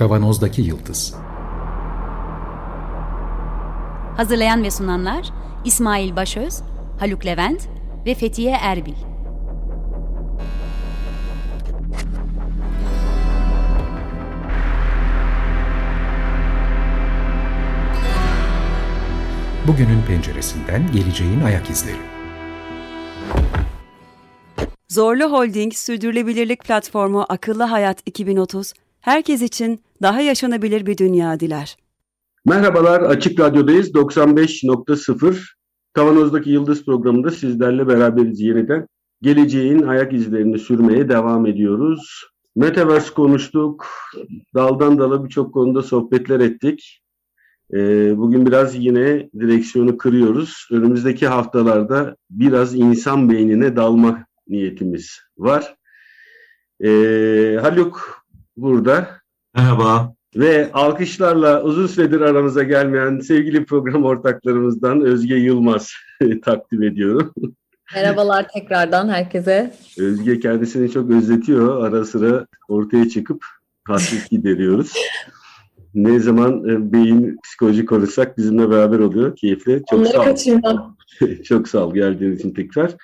Kavanozdaki Yıldız Hazırlayan ve sunanlar İsmail Başöz, Haluk Levent ve Fethiye Erbil. Bugünün penceresinden geleceğin ayak izleri. Zorlu Holding Sürdürülebilirlik Platformu Akıllı Hayat 2030, herkes için daha yaşanabilir bir dünya diler. Merhabalar, Açık Radyo'dayız. 95.0 Kavanoz'daki Yıldız programında sizlerle beraberiz yeniden. Geleceğin ayak izlerini sürmeye devam ediyoruz. Metaverse konuştuk, daldan dala birçok konuda sohbetler ettik. Ee, bugün biraz yine direksiyonu kırıyoruz. Önümüzdeki haftalarda biraz insan beynine dalma niyetimiz var. Ee, Haluk burada. Merhaba. Ve alkışlarla uzun süredir aramıza gelmeyen sevgili program ortaklarımızdan Özge Yılmaz takdim ediyorum. Merhabalar tekrardan herkese. Özge kendisini çok özletiyor. Ara sıra ortaya çıkıp hasret gideriyoruz. Ne zaman e, beyin psikoloji konuşsak bizimle beraber oluyor. Keyifli. Çok Onları sağ kaçırmam. çok sağ ol geldiğin için tekrar.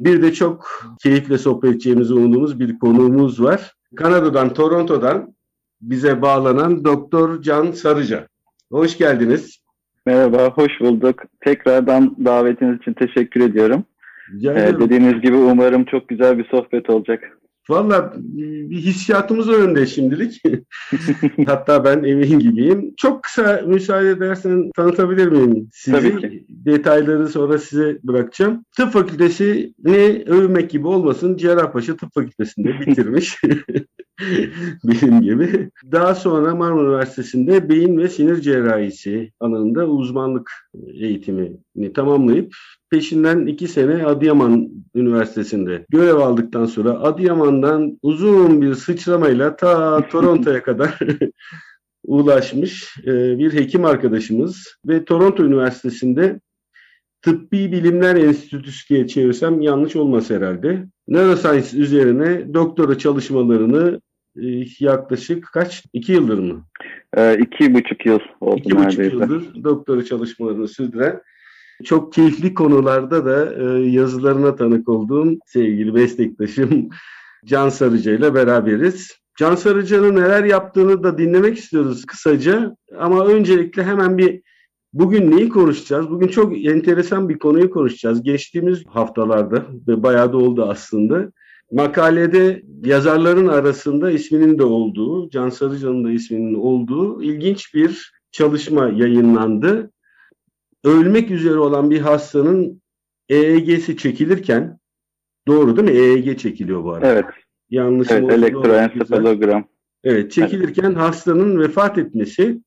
Bir de çok keyifle sohbet edeceğimizi umduğumuz bir konuğumuz var. Kanada'dan, Toronto'dan bize bağlanan Doktor Can Sarıca. Hoş geldiniz. Merhaba, hoş bulduk. Tekrardan davetiniz için teşekkür ediyorum. Ee, dediğiniz gibi umarım çok güzel bir sohbet olacak. Valla bir hissiyatımız önünde şimdilik. Hatta ben emin gibiyim. Çok kısa müsaade edersen tanıtabilir miyim sizi? Tabii ki. Detayları sonra size bırakacağım. Tıp fakültesi ne övmek gibi olmasın Cerrahpaşa Tıp Fakültesi'nde bitirmiş. Benim gibi. Daha sonra Marmara Üniversitesi'nde beyin ve sinir cerrahisi alanında uzmanlık eğitimini tamamlayıp peşinden iki sene Adıyaman Üniversitesi'nde görev aldıktan sonra Adıyaman'dan uzun bir sıçramayla ta Toronto'ya kadar ulaşmış e, bir hekim arkadaşımız ve Toronto Üniversitesi'nde Tıbbi Bilimler Enstitüsü diye çevirsem yanlış olmaz herhalde. Neuroscience üzerine doktora çalışmalarını e, yaklaşık kaç? İki yıldır mı? E, iki buçuk yıl oldu İki buçuk yıldır doktora çalışmalarını sürdüren çok keyifli konularda da e, yazılarına tanık olduğum sevgili meslektaşım Can Sarıca ile beraberiz. Can Sarıca'nın neler yaptığını da dinlemek istiyoruz kısaca. Ama öncelikle hemen bir bugün neyi konuşacağız? Bugün çok enteresan bir konuyu konuşacağız. Geçtiğimiz haftalarda ve bayağı da oldu aslında. Makalede yazarların arasında isminin de olduğu, Can Sarıca'nın da isminin olduğu ilginç bir çalışma yayınlandı ölmek üzere olan bir hastanın EEG'si çekilirken doğru değil mi? EEG çekiliyor bu arada. Evet. Yanlış evet, elektroensefalogram. Evet, çekilirken evet. hastanın vefat etmesi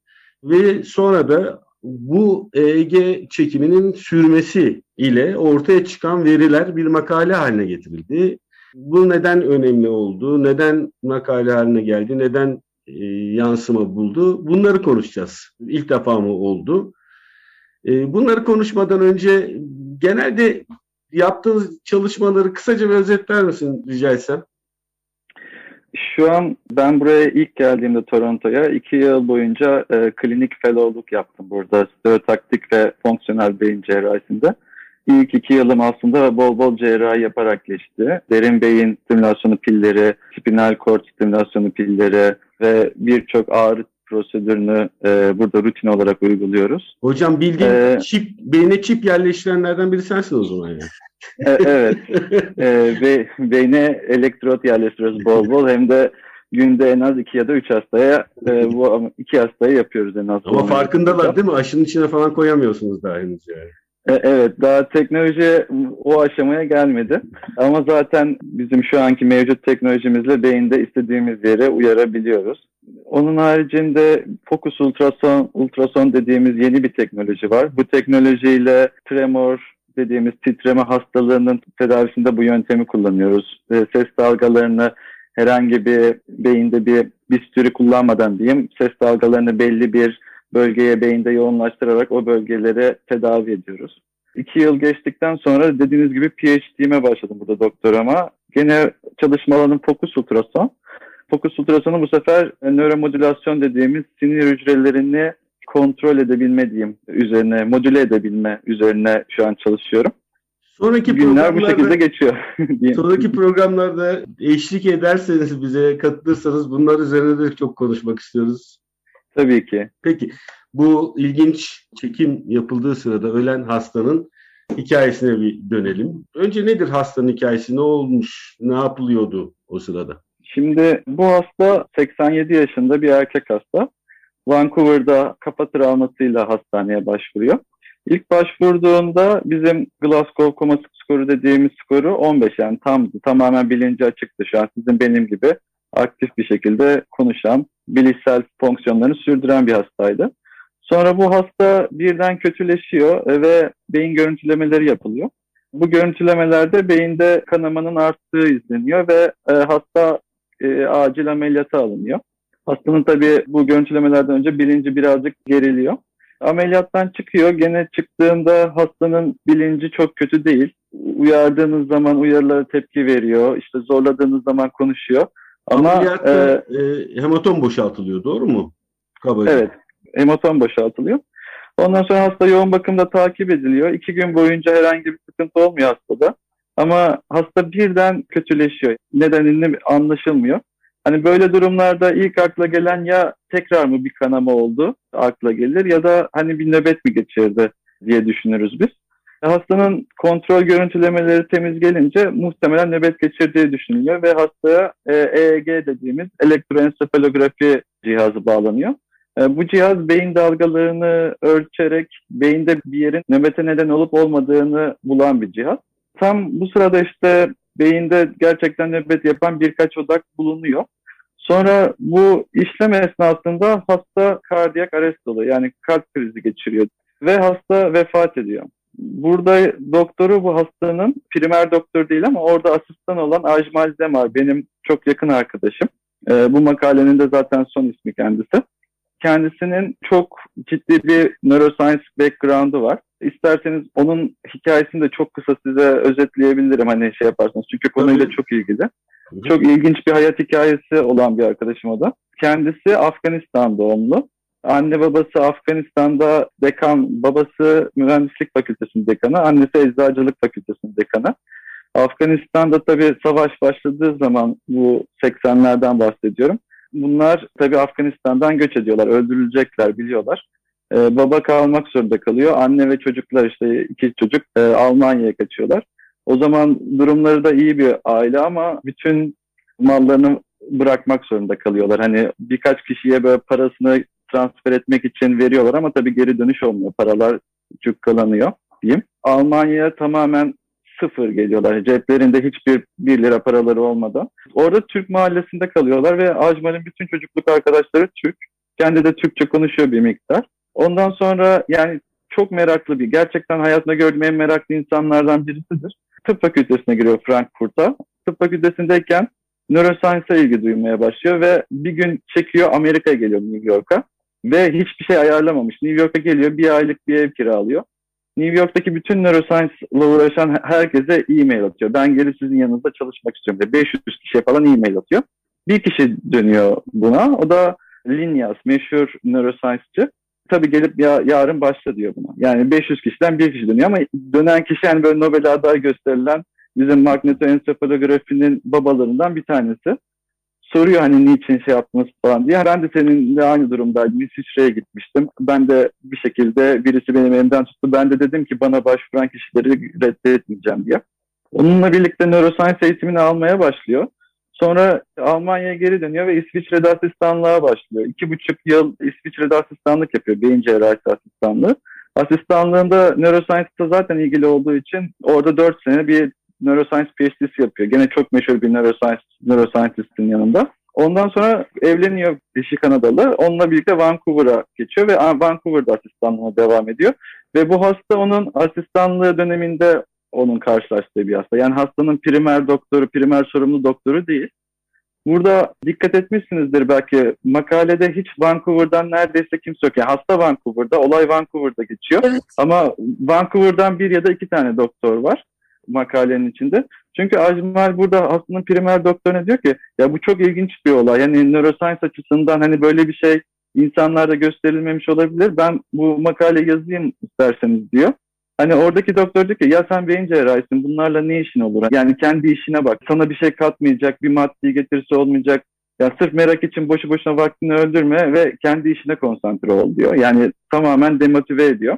ve sonra da bu EEG çekiminin sürmesi ile ortaya çıkan veriler bir makale haline getirildi. Bu neden önemli oldu, neden makale haline geldi, neden e, yansıma buldu bunları konuşacağız. İlk defa mı oldu? Ee, bunları konuşmadan önce genelde yaptığınız çalışmaları kısaca bir özetler misin rica etsem? Şu an ben buraya ilk geldiğimde Toronto'ya iki yıl boyunca e, klinik fellowluk yaptım burada stereotaktik ve fonksiyonel beyin cerrahisinde. İlk iki yılım aslında bol bol cerrahi yaparak geçti. Derin beyin stimülasyonu pilleri, spinal cord stimülasyonu pilleri ve birçok ağrı prosedürünü e, burada rutin olarak uyguluyoruz. Hocam bildiğin ee, çip, beyne çip yerleştirenlerden biri sensin o zaman yani. e, evet. e, be, beyne elektrot yerleştiriyoruz bol bol hem de günde en az iki ya da üç hastaya e, bu iki hastaya yapıyoruz en az. Ama farkındalar değil mi? Aşının içine falan koyamıyorsunuz daha henüz yani. E, evet, daha teknoloji o aşamaya gelmedi. Ama zaten bizim şu anki mevcut teknolojimizle beyinde istediğimiz yere uyarabiliyoruz. Onun haricinde fokus ultrason, ultrason dediğimiz yeni bir teknoloji var. Bu teknolojiyle tremor dediğimiz titreme hastalığının tedavisinde bu yöntemi kullanıyoruz. Ses dalgalarını herhangi bir beyinde bir bisturi kullanmadan diyeyim ses dalgalarını belli bir bölgeye beyinde yoğunlaştırarak o bölgelere tedavi ediyoruz. İki yıl geçtikten sonra dediğiniz gibi PhD'me başladım burada doktorama. Gene çalışma alanım fokus ultrason. Fokus ultrasonu bu sefer e, nöromodülasyon dediğimiz sinir hücrelerini kontrol edebilme diyeyim üzerine, modüle edebilme üzerine şu an çalışıyorum. Sonraki Günler bu şekilde geçiyor. sonraki programlarda eşlik ederseniz bize katılırsanız bunlar üzerine de çok konuşmak istiyoruz. Tabii ki. Peki bu ilginç çekim yapıldığı sırada ölen hastanın hikayesine bir dönelim. Önce nedir hastanın hikayesi? Ne olmuş? Ne yapılıyordu o sırada? Şimdi bu hasta 87 yaşında bir erkek hasta. Vancouver'da kafa travmasıyla hastaneye başvuruyor. İlk başvurduğunda bizim Glasgow Coma skoru dediğimiz skoru 15 yani tam tamamen bilinci açıktı şu an sizin benim gibi aktif bir şekilde konuşan, bilişsel fonksiyonlarını sürdüren bir hastaydı. Sonra bu hasta birden kötüleşiyor ve beyin görüntülemeleri yapılıyor. Bu görüntülemelerde beyinde kanamanın arttığı izleniyor ve e, hasta e, acil ameliyata alınıyor. Hastanın tabii bu görüntülemelerden önce bilinci birazcık geriliyor. Ameliyattan çıkıyor. Gene çıktığında hastanın bilinci çok kötü değil. Uyardığınız zaman uyarılara tepki veriyor. İşte zorladığınız zaman konuşuyor. Ama Ameliyatta e, e, hematom boşaltılıyor doğru mu? Kabaca. Evet. Hematom boşaltılıyor. Ondan sonra hasta yoğun bakımda takip ediliyor. İki gün boyunca herhangi bir sıkıntı olmuyor hastada. Ama hasta birden kötüleşiyor. Nedenini anlaşılmıyor. Hani böyle durumlarda ilk akla gelen ya tekrar mı bir kanama oldu akla gelir ya da hani bir nöbet mi geçirdi diye düşünürüz biz. Hastanın kontrol görüntülemeleri temiz gelince muhtemelen nöbet geçirdiği düşünülüyor ve hastaya EEG dediğimiz elektroensefalografi cihazı bağlanıyor. E, bu cihaz beyin dalgalarını ölçerek beyinde bir yerin nöbete neden olup olmadığını bulan bir cihaz. Tam bu sırada işte beyinde gerçekten nöbet yapan birkaç odak bulunuyor. Sonra bu işlem esnasında hasta kardiyak arrest oluyor. Yani kalp krizi geçiriyor ve hasta vefat ediyor. Burada doktoru bu hastanın primer doktor değil ama orada asistan olan Ajmal Demar benim çok yakın arkadaşım. Ee, bu makalenin de zaten son ismi kendisi. Kendisinin çok ciddi bir neuroscience background'ı var. İsterseniz onun hikayesini de çok kısa size özetleyebilirim hani şey yaparsanız. Çünkü konuyla Tabii. çok ilgili. Çok ilginç bir hayat hikayesi olan bir arkadaşım o da. Kendisi Afganistan doğumlu. Anne babası Afganistan'da dekan, babası mühendislik fakültesinin dekanı, annesi eczacılık fakültesinin dekanı. Afganistan'da tabii savaş başladığı zaman bu 80'lerden bahsediyorum. Bunlar tabii Afganistan'dan göç ediyorlar, öldürülecekler biliyorlar. Ee, baba kalmak zorunda kalıyor. Anne ve çocuklar işte iki çocuk e, Almanya'ya kaçıyorlar. O zaman durumları da iyi bir aile ama bütün mallarını bırakmak zorunda kalıyorlar. Hani birkaç kişiye böyle parasını transfer etmek için veriyorlar ama tabii geri dönüş olmuyor. Paralar cukkalanıyor diyeyim. Almanya'ya tamamen sıfır geliyorlar. Ceplerinde hiçbir bir lira paraları olmadan. Orada Türk mahallesinde kalıyorlar ve Ajmal'in bütün çocukluk arkadaşları Türk. Kendi de Türkçe konuşuyor bir miktar. Ondan sonra yani çok meraklı bir, gerçekten hayatında gördüğüm en meraklı insanlardan birisidir. Tıp fakültesine giriyor Frankfurt'a. Tıp fakültesindeyken neuroscience'a ilgi duymaya başlıyor ve bir gün çekiyor Amerika'ya geliyor New York'a ve hiçbir şey ayarlamamış. New York'a geliyor bir aylık bir ev kiralıyor. New York'taki bütün neuroscience uğraşan herkese e-mail atıyor. Ben gelip sizin yanınızda çalışmak istiyorum diye. 500 kişiye falan e-mail atıyor. Bir kişi dönüyor buna. O da Linus, meşhur neuroscience'cı. Tabii gelip ya, yarın başla diyor buna. Yani 500 kişiden bir kişi dönüyor ama dönen kişi yani böyle Nobel aday gösterilen bizim magnetoensefalografinin babalarından bir tanesi. Soruyor hani niçin şey yaptınız falan diye. Ben de seninle aynı durumdaydım. İsviçre'ye gitmiştim. Ben de bir şekilde birisi benim elimden tuttu. Ben de dedim ki bana başvuran kişileri reddetmeyeceğim diye. Onunla birlikte neuroscience eğitimini almaya başlıyor. Sonra Almanya'ya geri dönüyor ve İsviçre'de asistanlığa başlıyor. İki buçuk yıl İsviçre'de asistanlık yapıyor. Beyin cerrahisi asistanlığı. Asistanlığında neuroscience'da zaten ilgili olduğu için orada dört sene bir neuroscience PhD'si yapıyor. Gene çok meşhur bir neuroscience, neuroscientist'in yanında. Ondan sonra evleniyor dişi Kanadalı. Onunla birlikte Vancouver'a geçiyor ve Vancouver'da asistanlığına devam ediyor. Ve bu hasta onun asistanlığı döneminde onun karşılaştığı bir hasta. Yani hastanın primer doktoru, primer sorumlu doktoru değil. Burada dikkat etmişsinizdir belki makalede hiç Vancouver'dan neredeyse kimse yok. Yani hasta Vancouver'da, olay Vancouver'da geçiyor. Evet. Ama Vancouver'dan bir ya da iki tane doktor var makalenin içinde. Çünkü Ajmal burada aslında primer doktoruna diyor ki ya bu çok ilginç bir olay. Yani neuroscience açısından hani böyle bir şey insanlarda gösterilmemiş olabilir. Ben bu makale yazayım isterseniz diyor. Hani oradaki doktor diyor ki ya sen beyin cerrahisin bunlarla ne işin olur? Yani kendi işine bak. Sana bir şey katmayacak, bir maddi getirisi olmayacak. Ya sırf merak için boşu boşuna vaktini öldürme ve kendi işine konsantre ol diyor. Yani tamamen demotive ediyor.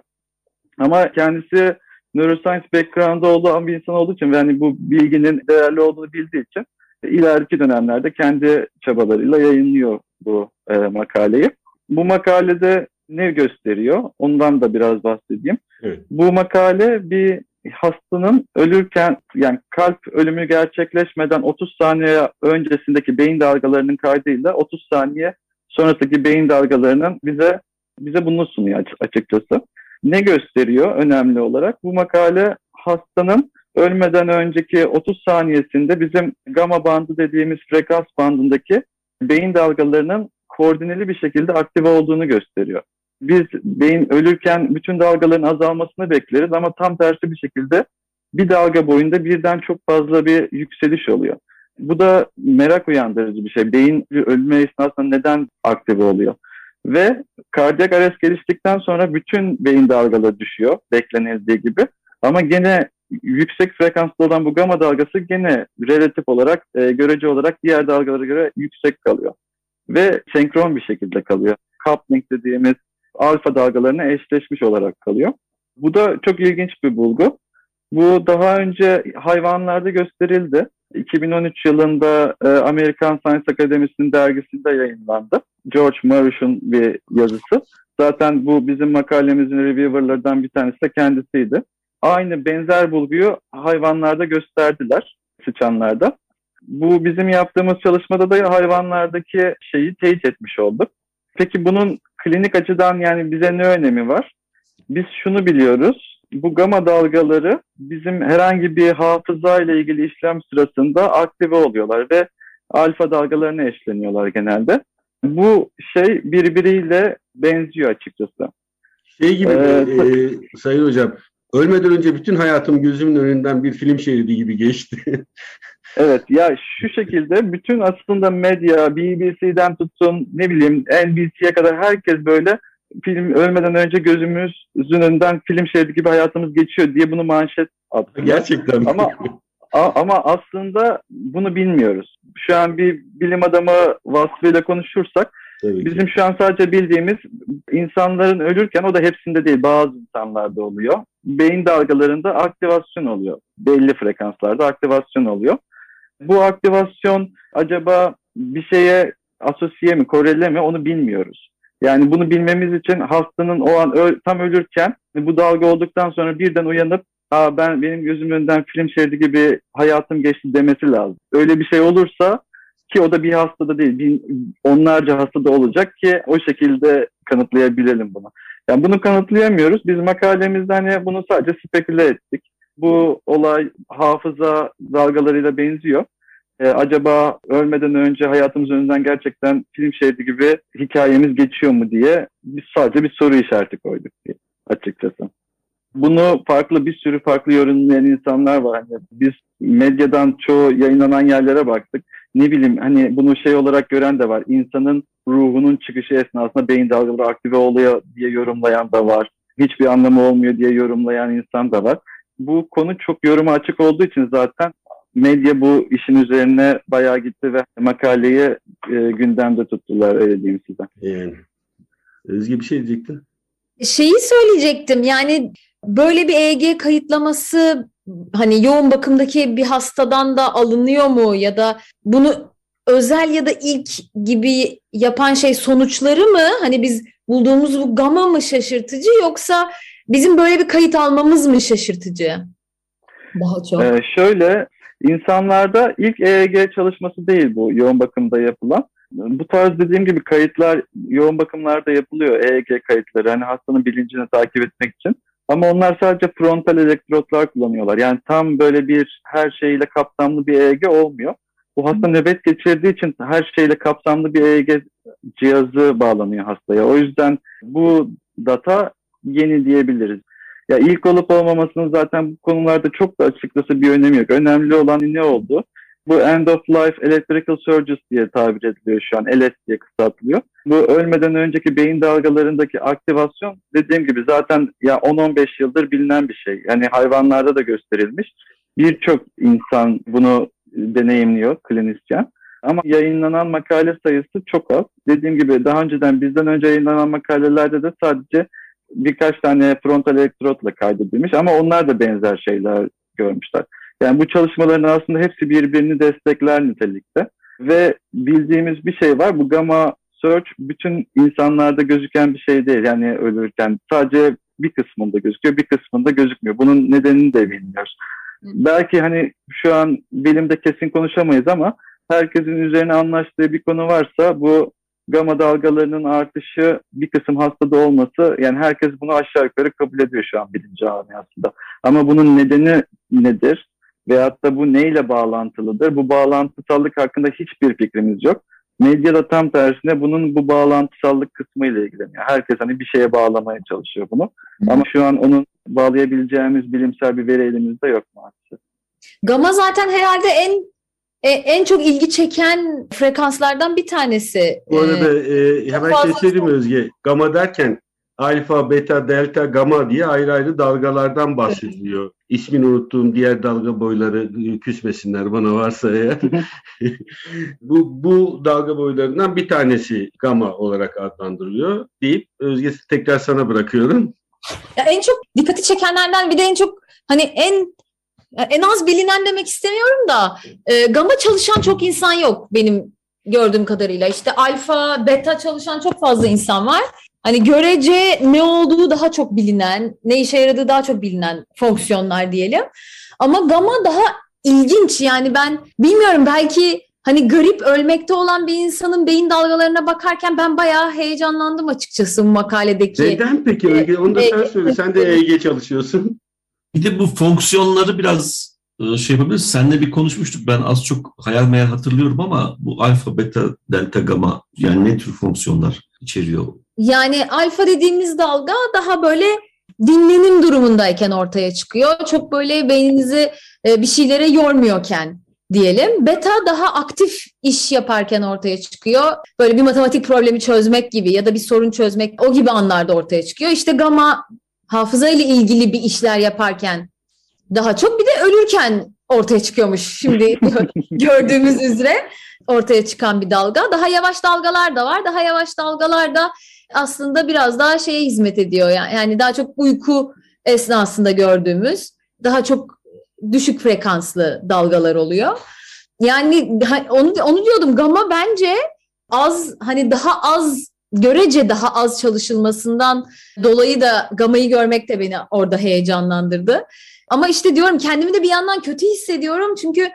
Ama kendisi neuroscience background'da olduğu bir insan olduğu için ve hani bu bilginin değerli olduğunu bildiği için ileriki dönemlerde kendi çabalarıyla yayınlıyor bu e, makaleyi. Bu makalede ne gösteriyor? Ondan da biraz bahsedeyim. Evet. Bu makale bir hastanın ölürken yani kalp ölümü gerçekleşmeden 30 saniye öncesindeki beyin dalgalarının kaydıyla 30 saniye sonrasındaki beyin dalgalarının bize bize bunu sunuyor açıkçası. Ne gösteriyor önemli olarak? Bu makale hastanın ölmeden önceki 30 saniyesinde bizim gamma bandı dediğimiz frekans bandındaki beyin dalgalarının koordineli bir şekilde aktive olduğunu gösteriyor. Biz beyin ölürken bütün dalgaların azalmasını bekleriz ama tam tersi bir şekilde bir dalga boyunda birden çok fazla bir yükseliş oluyor. Bu da merak uyandırıcı bir şey. Beyin ölme esnasında neden aktive oluyor? Ve kardiyak arrest geliştikten sonra bütün beyin dalgaları düşüyor beklenildiği gibi. Ama gene yüksek frekanslı olan bu gamma dalgası gene relatif olarak, e, görece olarak diğer dalgalara göre yüksek kalıyor. Ve senkron bir şekilde kalıyor. Coupling dediğimiz alfa dalgalarına eşleşmiş olarak kalıyor. Bu da çok ilginç bir bulgu. Bu daha önce hayvanlarda gösterildi. 2013 yılında e, Amerikan Science Akademisi'nin dergisinde yayınlandı. George Marush'un bir yazısı. Zaten bu bizim makalemizin reviewerlardan bir tanesi de kendisiydi. Aynı benzer bulguyu hayvanlarda gösterdiler, sıçanlarda. Bu bizim yaptığımız çalışmada da hayvanlardaki şeyi teyit etmiş olduk. Peki bunun klinik açıdan yani bize ne önemi var? Biz şunu biliyoruz. Bu gama dalgaları bizim herhangi bir hafıza ile ilgili işlem sırasında aktive oluyorlar ve alfa dalgalarına eşleniyorlar genelde. Bu şey birbiriyle benziyor açıkçası. Şey gibi ee, e, Sayın Hocam, ölmeden önce bütün hayatım gözümün önünden bir film şeridi gibi geçti. Evet ya şu şekilde bütün aslında medya BBC'den tutun ne bileyim NBC'ye kadar herkes böyle film ölmeden önce gözümüzün önünden film şeridi gibi hayatımız geçiyor diye bunu manşet attı. Gerçekten. Ama ama aslında bunu bilmiyoruz. Şu an bir bilim adamı vasfıyla konuşursak Tabii bizim şu an sadece bildiğimiz insanların ölürken o da hepsinde değil bazı insanlarda oluyor. Beyin dalgalarında aktivasyon oluyor. Belli frekanslarda aktivasyon oluyor. Bu aktivasyon acaba bir şeye asosiye mi, korele mi onu bilmiyoruz. Yani bunu bilmemiz için hastanın o an öl, tam ölürken bu dalga olduktan sonra birden uyanıp Aa, ben benim gözümün önünden film şeridi gibi hayatım geçti demesi lazım. Öyle bir şey olursa ki o da bir hastada değil, bin, onlarca hastada olacak ki o şekilde kanıtlayabilelim bunu. Yani bunu kanıtlayamıyoruz. Biz makalemizde hani bunu sadece speküle ettik bu olay hafıza dalgalarıyla benziyor. Ee, acaba ölmeden önce hayatımız önünden gerçekten film şeridi gibi hikayemiz geçiyor mu diye biz sadece bir soru işareti koyduk diye açıkçası. Bunu farklı bir sürü farklı yorumlayan insanlar var. Hani biz medyadan çoğu yayınlanan yerlere baktık. Ne bileyim hani bunu şey olarak gören de var. İnsanın ruhunun çıkışı esnasında beyin dalgaları aktive oluyor diye yorumlayan da var. Hiçbir anlamı olmuyor diye yorumlayan insan da var bu konu çok yoruma açık olduğu için zaten medya bu işin üzerine bayağı gitti ve makaleyi e, gündemde tuttular öyle diyeyim size. Yani. Özge bir şey diyecektin. Şeyi söyleyecektim yani böyle bir EEG kayıtlaması hani yoğun bakımdaki bir hastadan da alınıyor mu ya da bunu özel ya da ilk gibi yapan şey sonuçları mı? Hani biz bulduğumuz bu gama mı şaşırtıcı yoksa Bizim böyle bir kayıt almamız mı şaşırtıcı? Daha çok. Ee, şöyle, insanlarda ilk EEG çalışması değil bu yoğun bakımda yapılan. Bu tarz dediğim gibi kayıtlar yoğun bakımlarda yapılıyor EEG kayıtları. Hani hastanın bilincini takip etmek için. Ama onlar sadece frontal elektrotlar kullanıyorlar. Yani tam böyle bir her şeyle kapsamlı bir EEG olmuyor. Bu hasta nöbet geçirdiği için her şeyle kapsamlı bir EEG cihazı bağlanıyor hastaya. O yüzden bu data yeni diyebiliriz. Ya ilk olup olmamasının zaten bu konularda çok da açıkçası bir önemi yok. Önemli olan ne oldu? Bu end of life electrical surges diye tabir ediliyor şu an. LS diye kısaltılıyor. Bu ölmeden önceki beyin dalgalarındaki aktivasyon dediğim gibi zaten ya 10-15 yıldır bilinen bir şey. Yani hayvanlarda da gösterilmiş. Birçok insan bunu deneyimliyor klinisyen. Ama yayınlanan makale sayısı çok az. Dediğim gibi daha önceden bizden önce yayınlanan makalelerde de sadece birkaç tane frontal elektrotla kaydedilmiş ama onlar da benzer şeyler görmüşler. Yani bu çalışmaların aslında hepsi birbirini destekler nitelikte. Ve bildiğimiz bir şey var. Bu gamma search bütün insanlarda gözüken bir şey değil. Yani ölürken sadece bir kısmında gözüküyor, bir kısmında gözükmüyor. Bunun nedenini de bilmiyoruz. Belki hani şu an bilimde kesin konuşamayız ama herkesin üzerine anlaştığı bir konu varsa bu gama dalgalarının artışı bir kısım hastada olması yani herkes bunu aşağı yukarı kabul ediyor şu an bilim camiasında. Ama bunun nedeni nedir? Veyahut da bu neyle bağlantılıdır? Bu bağlantısallık hakkında hiçbir fikrimiz yok. Medyada tam tersine bunun bu bağlantısallık kısmı ile ilgileniyor. Herkes hani bir şeye bağlamaya çalışıyor bunu. Ama şu an onun bağlayabileceğimiz bilimsel bir veri elimizde yok maalesef. Gama zaten herhalde en e, en çok ilgi çeken frekanslardan bir tanesi. Bu arada e, hemen şey söyleyeyim Özge. Gama derken alfa, beta, delta, gamma diye ayrı ayrı dalgalardan bahsediliyor. Evet. İsmini unuttuğum diğer dalga boyları e, küsmesinler bana varsa eğer. bu, bu dalga boylarından bir tanesi gamma olarak adlandırılıyor deyip Özge tekrar sana bırakıyorum. Ya en çok dikkati çekenlerden bir de en çok hani en en az bilinen demek istemiyorum da e, gamma çalışan çok insan yok benim gördüğüm kadarıyla. İşte alfa, beta çalışan çok fazla insan var. Hani görece ne olduğu daha çok bilinen, ne işe yaradığı daha çok bilinen fonksiyonlar diyelim. Ama gamma daha ilginç yani ben bilmiyorum belki hani garip ölmekte olan bir insanın beyin dalgalarına bakarken ben bayağı heyecanlandım açıkçası bu makaledeki. Neden peki Öge? Onu da sen söyle. Sen de EEG çalışıyorsun. Bir de bu fonksiyonları biraz şey yapabiliriz. Seninle bir konuşmuştuk. Ben az çok hayal meyal hatırlıyorum ama bu alfa, beta, delta, gamma yani ne tür fonksiyonlar içeriyor? Yani alfa dediğimiz dalga daha böyle dinlenim durumundayken ortaya çıkıyor. Çok böyle beyninizi bir şeylere yormuyorken diyelim. Beta daha aktif iş yaparken ortaya çıkıyor. Böyle bir matematik problemi çözmek gibi ya da bir sorun çözmek o gibi anlarda ortaya çıkıyor. İşte gamma hafıza ile ilgili bir işler yaparken daha çok bir de ölürken ortaya çıkıyormuş şimdi gördüğümüz üzere ortaya çıkan bir dalga. Daha yavaş dalgalar da var. Daha yavaş dalgalar da aslında biraz daha şeye hizmet ediyor. Yani, yani daha çok uyku esnasında gördüğümüz daha çok düşük frekanslı dalgalar oluyor. Yani onu onu diyordum gamma bence az hani daha az görece daha az çalışılmasından dolayı da gamayı görmek de beni orada heyecanlandırdı. Ama işte diyorum kendimi de bir yandan kötü hissediyorum çünkü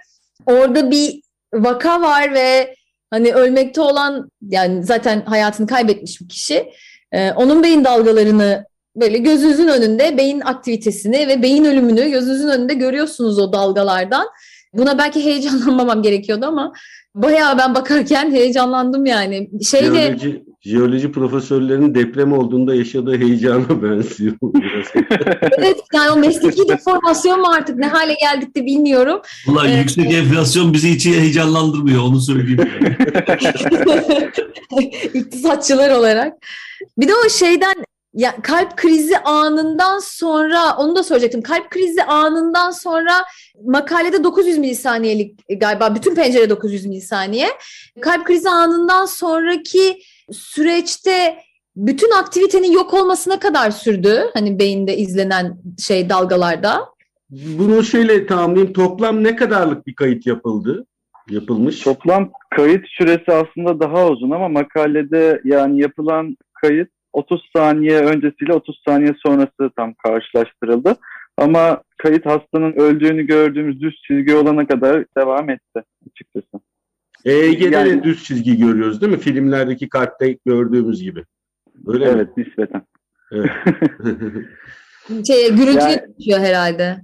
orada bir vaka var ve hani ölmekte olan yani zaten hayatını kaybetmiş bir kişi e, onun beyin dalgalarını böyle gözünüzün önünde beyin aktivitesini ve beyin ölümünü gözünüzün önünde görüyorsunuz o dalgalardan. Buna belki heyecanlanmamam gerekiyordu ama bayağı ben bakarken heyecanlandım yani. Şeyle jeoloji, jeoloji profesörlerinin deprem olduğunda yaşadığı heyecana benziyor biraz. evet yani o mesleki deformasyon mu artık ne hale geldik de bilmiyorum. Vallahi ee, yüksek enflasyon bizi hiç heyecanlandırmıyor onu söyleyeyim. İktisatçılar olarak. Bir de o şeyden ya kalp krizi anından sonra onu da soracaktım. Kalp krizi anından sonra makalede 900 milisaniyelik galiba bütün pencere 900 milisaniye. Kalp krizi anından sonraki süreçte bütün aktivitenin yok olmasına kadar sürdü. Hani beyinde izlenen şey dalgalarda. Bunu şöyle tamamlayayım. Toplam ne kadarlık bir kayıt yapıldı? Yapılmış. Toplam kayıt süresi aslında daha uzun ama makalede yani yapılan kayıt 30 saniye öncesiyle 30 saniye sonrası tam karşılaştırıldı. Ama kayıt hastanın öldüğünü gördüğümüz düz çizgi olana kadar devam etti açıkçası. EEG'de yani, de düz çizgi görüyoruz değil mi? Filmlerdeki kalpte gördüğümüz gibi. Öyle evet, mi? nispeten. Evet. şey, gürültü yani, yapıyor herhalde.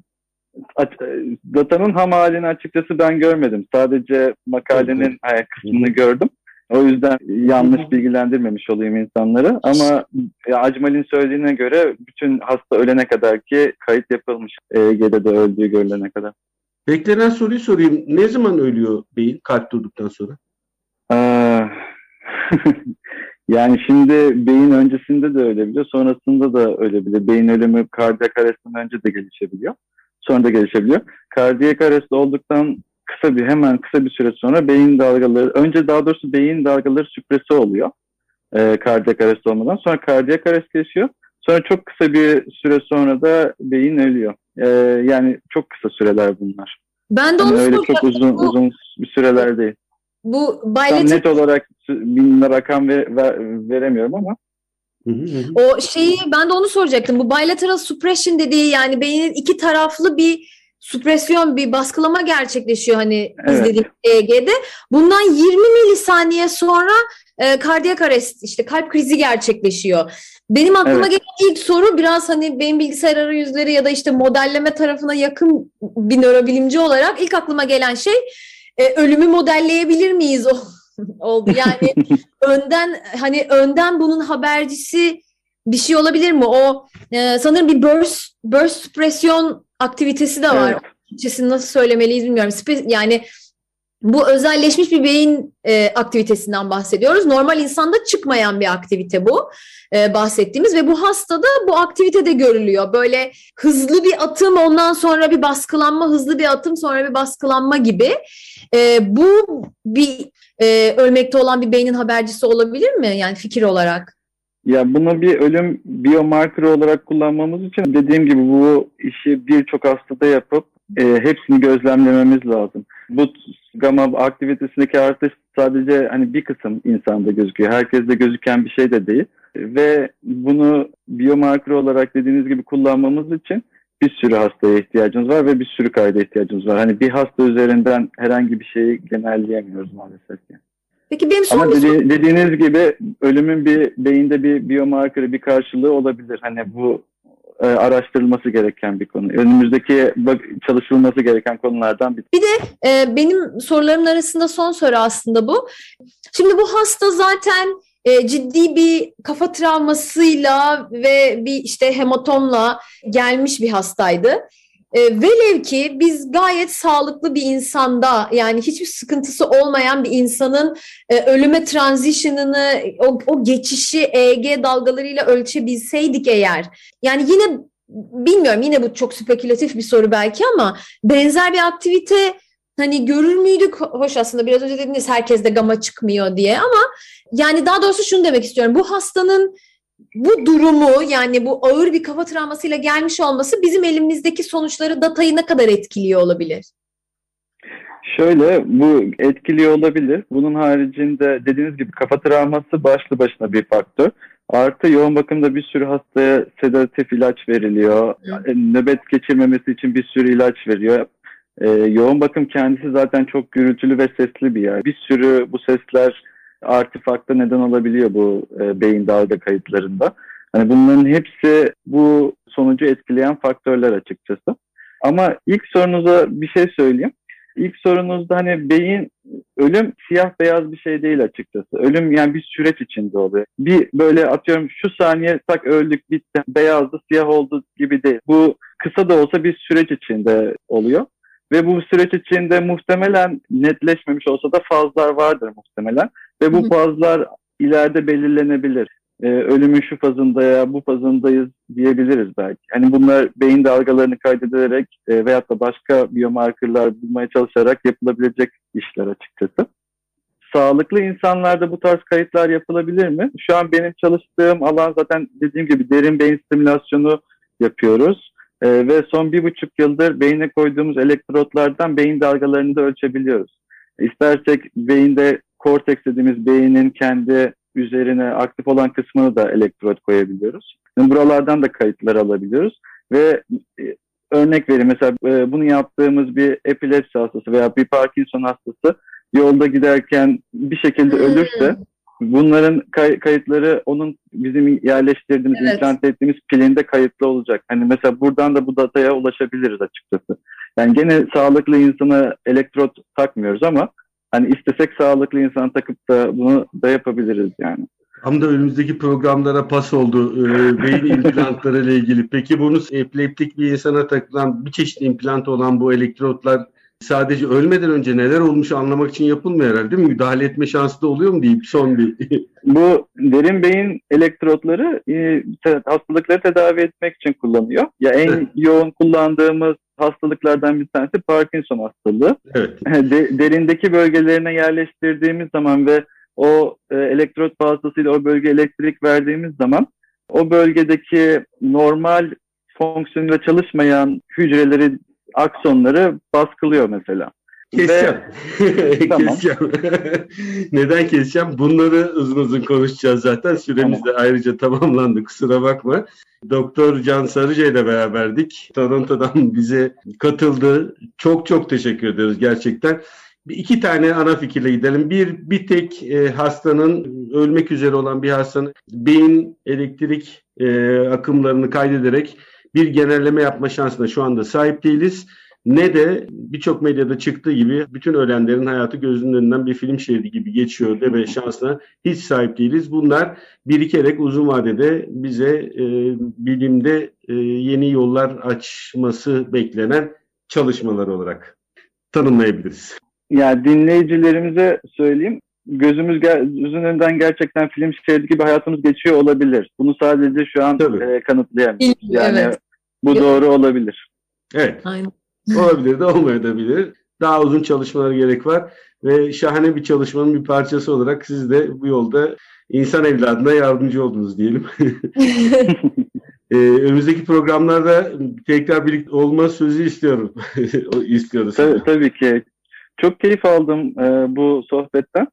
Datanın ham halini açıkçası ben görmedim. Sadece makalenin evet. kısmını gördüm. O yüzden yanlış bilgilendirmemiş olayım insanları. Ama e, Acmal'in söylediğine göre bütün hasta ölene kadar ki kayıt yapılmış. EEG'de de öldüğü görülene kadar. Beklenen soruyu sorayım. Ne zaman ölüyor beyin kalp durduktan sonra? Aa, yani şimdi beyin öncesinde de ölebiliyor, sonrasında da ölebiliyor. Beyin ölümü kardiyak arrestten önce de gelişebiliyor. Sonra da gelişebiliyor. Kardiyak arrest olduktan kısa bir hemen kısa bir süre sonra beyin dalgaları, önce daha doğrusu beyin dalgaları süpresi oluyor. E, kardiyak arrest olmadan. Sonra kardiyak arrest geçiyor. Sonra çok kısa bir süre sonra da beyin ölüyor. E, yani çok kısa süreler bunlar. Ben de onu yani öyle çok uzun bu, uzun bir süreler değil. Bu Tam net olarak bin rakam ver, ver, veremiyorum ama. O şeyi ben de onu soracaktım. Bu bilateral suppression dediği yani beynin iki taraflı bir supresyon, bir baskılama gerçekleşiyor hani evet. izlediğim EEG'de. Bundan 20 milisaniye sonra e, kardiyak arrest işte kalp krizi gerçekleşiyor. Benim aklıma evet. gelen ilk soru biraz hani benim bilgisayar arayüzleri ya da işte modelleme tarafına yakın bir nörobilimci olarak ilk aklıma gelen şey e, ölümü modelleyebilir miyiz oldu. Yani önden hani önden bunun habercisi bir şey olabilir mi? O e, sanırım bir burst burst suppresyon aktivitesi de var. Evet. Türkçesini nasıl söylemeliyiz bilmiyorum. Spe- yani bu özelleşmiş bir beyin e, aktivitesinden bahsediyoruz. Normal insanda çıkmayan bir aktivite bu e, bahsettiğimiz ve bu hastada bu aktivite de görülüyor. Böyle hızlı bir atım ondan sonra bir baskılanma, hızlı bir atım sonra bir baskılanma gibi. E, bu bir e, ölmekte olan bir beynin habercisi olabilir mi yani fikir olarak? Ya bunu bir ölüm biomarker olarak kullanmamız için dediğim gibi bu işi birçok hastada yapıp e, hepsini gözlemlememiz lazım. Bu gamma aktivitesindeki artış sadece hani bir kısım insanda gözüküyor. Herkeste gözüken bir şey de değil. Ve bunu biomarker olarak dediğiniz gibi kullanmamız için bir sürü hastaya ihtiyacımız var ve bir sürü kayda ihtiyacımız var. Hani bir hasta üzerinden herhangi bir şeyi genelleyemiyoruz maalesef ki. Peki benim son Ama dedi, dediğiniz gibi ölümün bir beyinde bir biomarkerı, bir karşılığı olabilir. Hani bu e, araştırılması gereken bir konu. Önümüzdeki çalışılması gereken konulardan bir. Bir de e, benim sorularımın arasında son soru aslında bu. Şimdi bu hasta zaten e, ciddi bir kafa travmasıyla ve bir işte hematomla gelmiş bir hastaydı. E, velev ki biz gayet sağlıklı bir insanda yani hiçbir sıkıntısı olmayan bir insanın e, ölüme transition'ını o, o geçişi EEG dalgalarıyla ölçebilseydik eğer yani yine bilmiyorum yine bu çok spekülatif bir soru belki ama benzer bir aktivite hani görür müydük? Hoş aslında biraz önce dediniz herkes de gama çıkmıyor diye ama yani daha doğrusu şunu demek istiyorum. Bu hastanın bu durumu yani bu ağır bir kafa travmasıyla gelmiş olması bizim elimizdeki sonuçları datayı ne kadar etkiliyor olabilir? Şöyle bu etkiliyor olabilir. Bunun haricinde dediğiniz gibi kafa travması başlı başına bir faktör. Artı yoğun bakımda bir sürü hastaya sedatif ilaç veriliyor. Hı. Nöbet geçirmemesi için bir sürü ilaç veriyor. Ee, yoğun bakım kendisi zaten çok gürültülü ve sesli bir yer. Bir sürü bu sesler artifakta neden olabiliyor bu e, beyin dalga kayıtlarında. Hani bunların hepsi bu sonucu etkileyen faktörler açıkçası. Ama ilk sorunuza bir şey söyleyeyim. İlk sorunuzda hani beyin ölüm siyah beyaz bir şey değil açıkçası. Ölüm yani bir süreç içinde oluyor. Bir böyle atıyorum şu saniye tak öldük bitti beyazdı siyah oldu gibi değil. Bu kısa da olsa bir süreç içinde oluyor. Ve bu süreç içinde muhtemelen netleşmemiş olsa da fazlar vardır muhtemelen. Ve bu fazlar ileride belirlenebilir. Ee, ölümün şu fazında ya bu fazındayız diyebiliriz belki. Hani bunlar beyin dalgalarını kaydederek e, veyahut da başka biyomarkerlar bulmaya çalışarak yapılabilecek işler açıkçası. Sağlıklı insanlarda bu tarz kayıtlar yapılabilir mi? Şu an benim çalıştığım alan zaten dediğim gibi derin beyin stimülasyonu yapıyoruz. Ee, ve son bir buçuk yıldır beyine koyduğumuz elektrotlardan beyin dalgalarını da ölçebiliyoruz. İstersek beyinde korteks dediğimiz beynin kendi üzerine aktif olan kısmını da elektrot koyabiliyoruz. Yani buralardan da kayıtlar alabiliyoruz ve e, örnek vereyim mesela e, bunu yaptığımız bir epilepsi hastası veya bir Parkinson hastası yolda giderken bir şekilde hmm. ölürse bunların kay- kayıtları onun bizim yerleştirdiğimiz, evet. implant ettiğimiz pilinde kayıtlı olacak. Hani mesela buradan da bu dataya ulaşabiliriz açıkçası. Yani gene sağlıklı insana elektrot takmıyoruz ama hani istesek sağlıklı insan takıp da bunu da yapabiliriz yani. Tam da önümüzdeki programlara pas oldu e, beyin implantları ile ilgili. Peki bunu epileptik bir insana takılan bir çeşit implant olan bu elektrotlar sadece ölmeden önce neler olmuş anlamak için yapılmıyor herhalde değil mi? Müdahale etme şansı da oluyor mu deyip son bir Bu derin beyin elektrotları e, te- hastalıkları tedavi etmek için kullanıyor. Ya en yoğun kullandığımız hastalıklardan bir tanesi Parkinson hastalığı. evet. De- derindeki bölgelerine yerleştirdiğimiz zaman ve o e, elektrot vasıtasıyla o bölge elektrik verdiğimiz zaman o bölgedeki normal fonksiyonuyla çalışmayan hücreleri, aksonları baskılıyor mesela. Keseceğim. Tamam. keseceğim. Neden keseceğim? Bunları uzun uzun konuşacağız zaten. Süremiz de ayrıca tamamlandı. Kusura bakma. Doktor Can Sarıca ile beraberdik. Toronto'dan bize katıldı. Çok çok teşekkür ederiz gerçekten. Bir iki tane ana fikirle gidelim. Bir, bir tek e, hastanın, ölmek üzere olan bir hastanın beyin elektrik e, akımlarını kaydederek bir genelleme yapma şansına şu anda sahip değiliz ne de birçok medyada çıktığı gibi bütün ölenlerin hayatı gözünün önünden bir film şeridi gibi geçiyor deme şansına hiç sahip değiliz. Bunlar birikerek uzun vadede bize e, bilimde e, yeni yollar açması beklenen çalışmalar olarak tanımlayabiliriz. Yani dinleyicilerimize söyleyeyim. Gözümüz gözünün önünden gerçekten film şeridi gibi hayatımız geçiyor olabilir. Bunu sadece şu an Tabii. e, kanıtlayamayız. Yani Evet. bu doğru olabilir. Evet. Aynen. Olabilir de olmayabilir. Daha uzun çalışmalara gerek var ve şahane bir çalışmanın bir parçası olarak siz de bu yolda insan evladına yardımcı oldunuz diyelim. Ee, önümüzdeki programlarda tekrar birlikte olma sözü istiyorum. istiyoruz. Tabii, tabii ki. Çok keyif aldım e, bu sohbetten.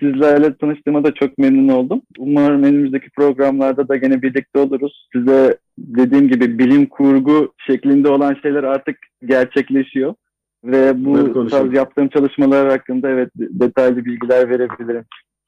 Sizlerle tanıştığıma da çok memnun oldum. Umarım önümüzdeki programlarda da gene birlikte oluruz. Size dediğim gibi bilim kurgu şeklinde olan şeyler artık gerçekleşiyor. Ve bu tarz yaptığım çalışmalar hakkında evet detaylı bilgiler verebilirim.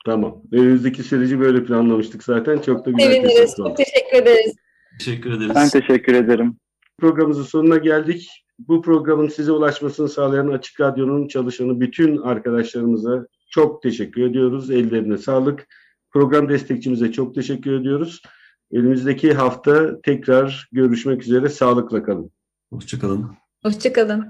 Tamam. Önümüzdeki süreci böyle planlamıştık zaten. Çok da güzel Seviniriz. Çok teşekkür ederiz. Teşekkür ederiz. Ben teşekkür ederim. Programımızın sonuna geldik. Bu programın size ulaşmasını sağlayan Açık Radyo'nun çalışanı bütün arkadaşlarımıza çok teşekkür ediyoruz. Ellerine sağlık. Program destekçimize çok teşekkür ediyoruz. Önümüzdeki hafta tekrar görüşmek üzere. Sağlıkla kalın. Hoşçakalın. Hoşçakalın.